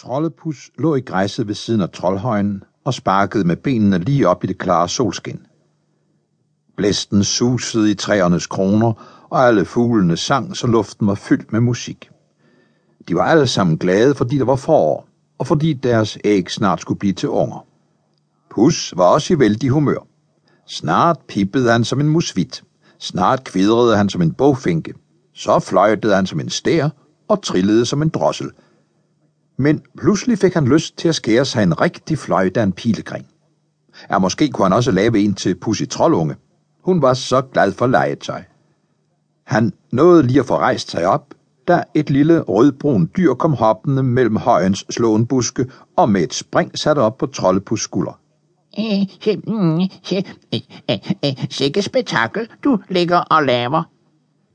Trollepus lå i græsset ved siden af troldhøjen og sparkede med benene lige op i det klare solskin. Blæsten susede i træernes kroner, og alle fuglene sang, så luften var fyldt med musik. De var alle sammen glade, fordi der var forår, og fordi deres æg snart skulle blive til unger. Pus var også i vældig humør. Snart pippede han som en musvit. Snart kvidrede han som en bogfinke. Så fløjtede han som en stær og trillede som en drossel – men pludselig fik han lyst til at skære sig en rigtig fløjte af en pilekring. Ja, måske kunne han også lave en til Pussy Trollunge. Hun var så glad for legetøj. Han nåede lige at få rejst sig op, da et lille rødbrun dyr kom hoppende mellem højens slåenbuske og med et spring satte op på Trollepus skulder. Sikke spektakel, du ligger og laver.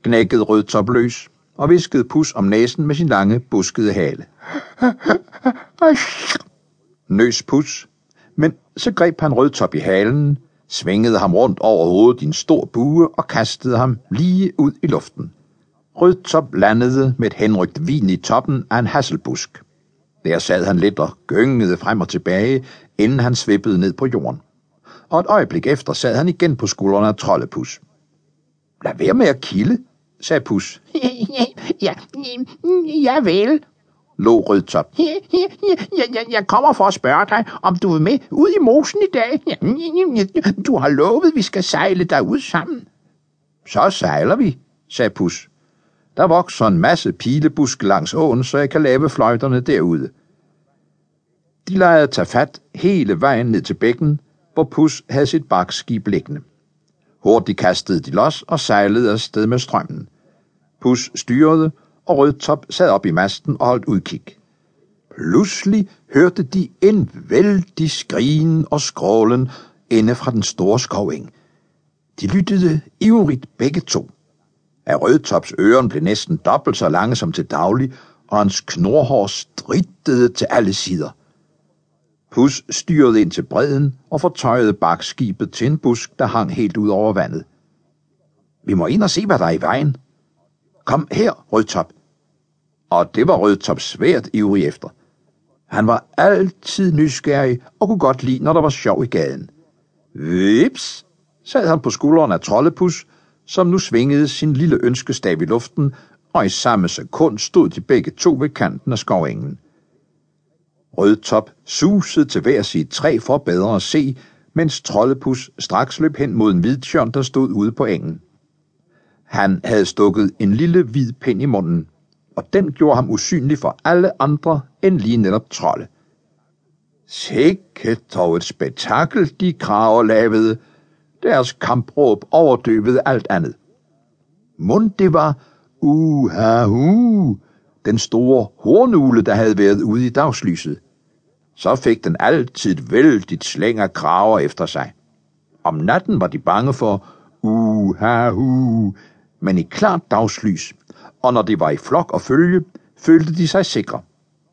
Gnækkede Rødtop løs og viskede pus om næsen med sin lange, buskede hale. Nøs pus, men så greb han rødtop i halen, svingede ham rundt over hovedet i en stor bue og kastede ham lige ud i luften. Rødtop landede med et henrygt vin i toppen af en hasselbusk. Der sad han lidt og gyngede frem og tilbage, inden han svippede ned på jorden. Og et øjeblik efter sad han igen på skuldrene af troldepus. Lad være med at kilde, sagde Pus. ja, ja vel, lå Rødtop. Jeg, jeg, jeg kommer for at spørge dig, om du er med ud i mosen i dag. Du har lovet, vi skal sejle derud sammen. Så sejler vi, sagde Pus. Der vokser en masse pilebusk langs åen, så jeg kan lave fløjterne derude. De lejede tage fat hele vejen ned til bækken, hvor Pus havde sit bakskib liggende. Hurtigt kastede de los og sejlede afsted med strømmen. Pus styrede, og Rødtop sad op i masten og holdt udkig. Pludselig hørte de en vældig skrigen og skrålen inde fra den store skoving. De lyttede ivrigt begge to. Af Rødtops øren blev næsten dobbelt så lange som til daglig, og hans knorhår strittede til alle sider. Pus styrede ind til bredden og fortøjede bakskibet til en busk, der hang helt ud over vandet. Vi må ind og se, hvad der er i vejen, Kom her, Rødtop. Og det var Rødtop svært ivrig efter. Han var altid nysgerrig og kunne godt lide, når der var sjov i gaden. Vips, sad han på skulderen af Trollepus, som nu svingede sin lille ønskestav i luften, og i samme sekund stod de begge to ved kanten af skovengen. Rødtop susede til hver sit træ for bedre at se, mens Trollepus straks løb hen mod en hvidtjørn, der stod ude på engen. Han havde stukket en lille hvid pind i munden, og den gjorde ham usynlig for alle andre end lige netop trolde. Sikke dog et spektakel, de kraver lavede. Deres kampråb overdøvede alt andet. Mund det var uha-hu, den store hornugle, der havde været ude i dagslyset. Så fik den altid vældigt slæng af kraver efter sig. Om natten var de bange for uha-hu, men i klart dagslys, og når de var i flok og følge, følte de sig sikre.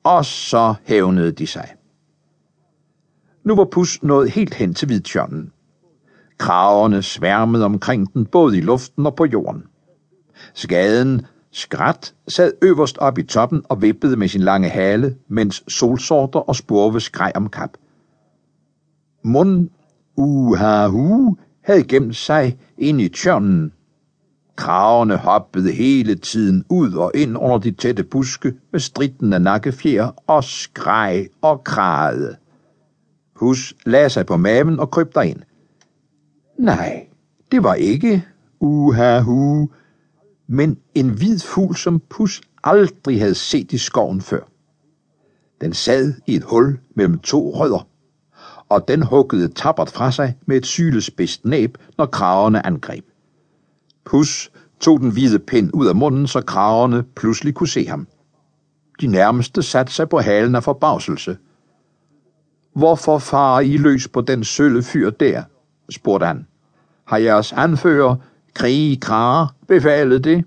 Og så hævnede de sig. Nu var Pus nået helt hen til hvidtjørnen. Kraverne sværmede omkring den både i luften og på jorden. Skaden Skrat sad øverst op i toppen og vippede med sin lange hale, mens solsorter og spurve skreg om kap. Mund, uha hu, havde gemt sig ind i tjørnen, Kravene hoppede hele tiden ud og ind under de tætte buske med stridende nakkefjer og skreg og kragede. Pus lagde sig på maven og kryb ind. Nej, det var ikke uha-hu, men en hvid fugl, som Pus aldrig havde set i skoven før. Den sad i et hul mellem to rødder, og den huggede tappert fra sig med et sylespidst næb, når kraverne angreb. Hus tog den hvide pind ud af munden, så kragerne pludselig kunne se ham. De nærmeste satte sig på halen af forbavselse. Hvorfor farer I løs på den sølle fyr der? spurgte han. Har jeres anfører, Krig Krar, befalet det?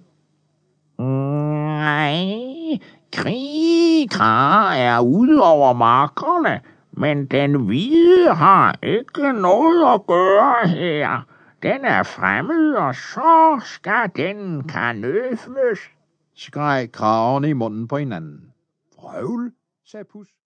Nej, Krig Krar er ude over markerne, men den hvide har ikke noget at gøre her. Den er fremmed, og så skal den kanøfles, skreg kravene i munden på hinanden. Vrøvl, sagde Pus.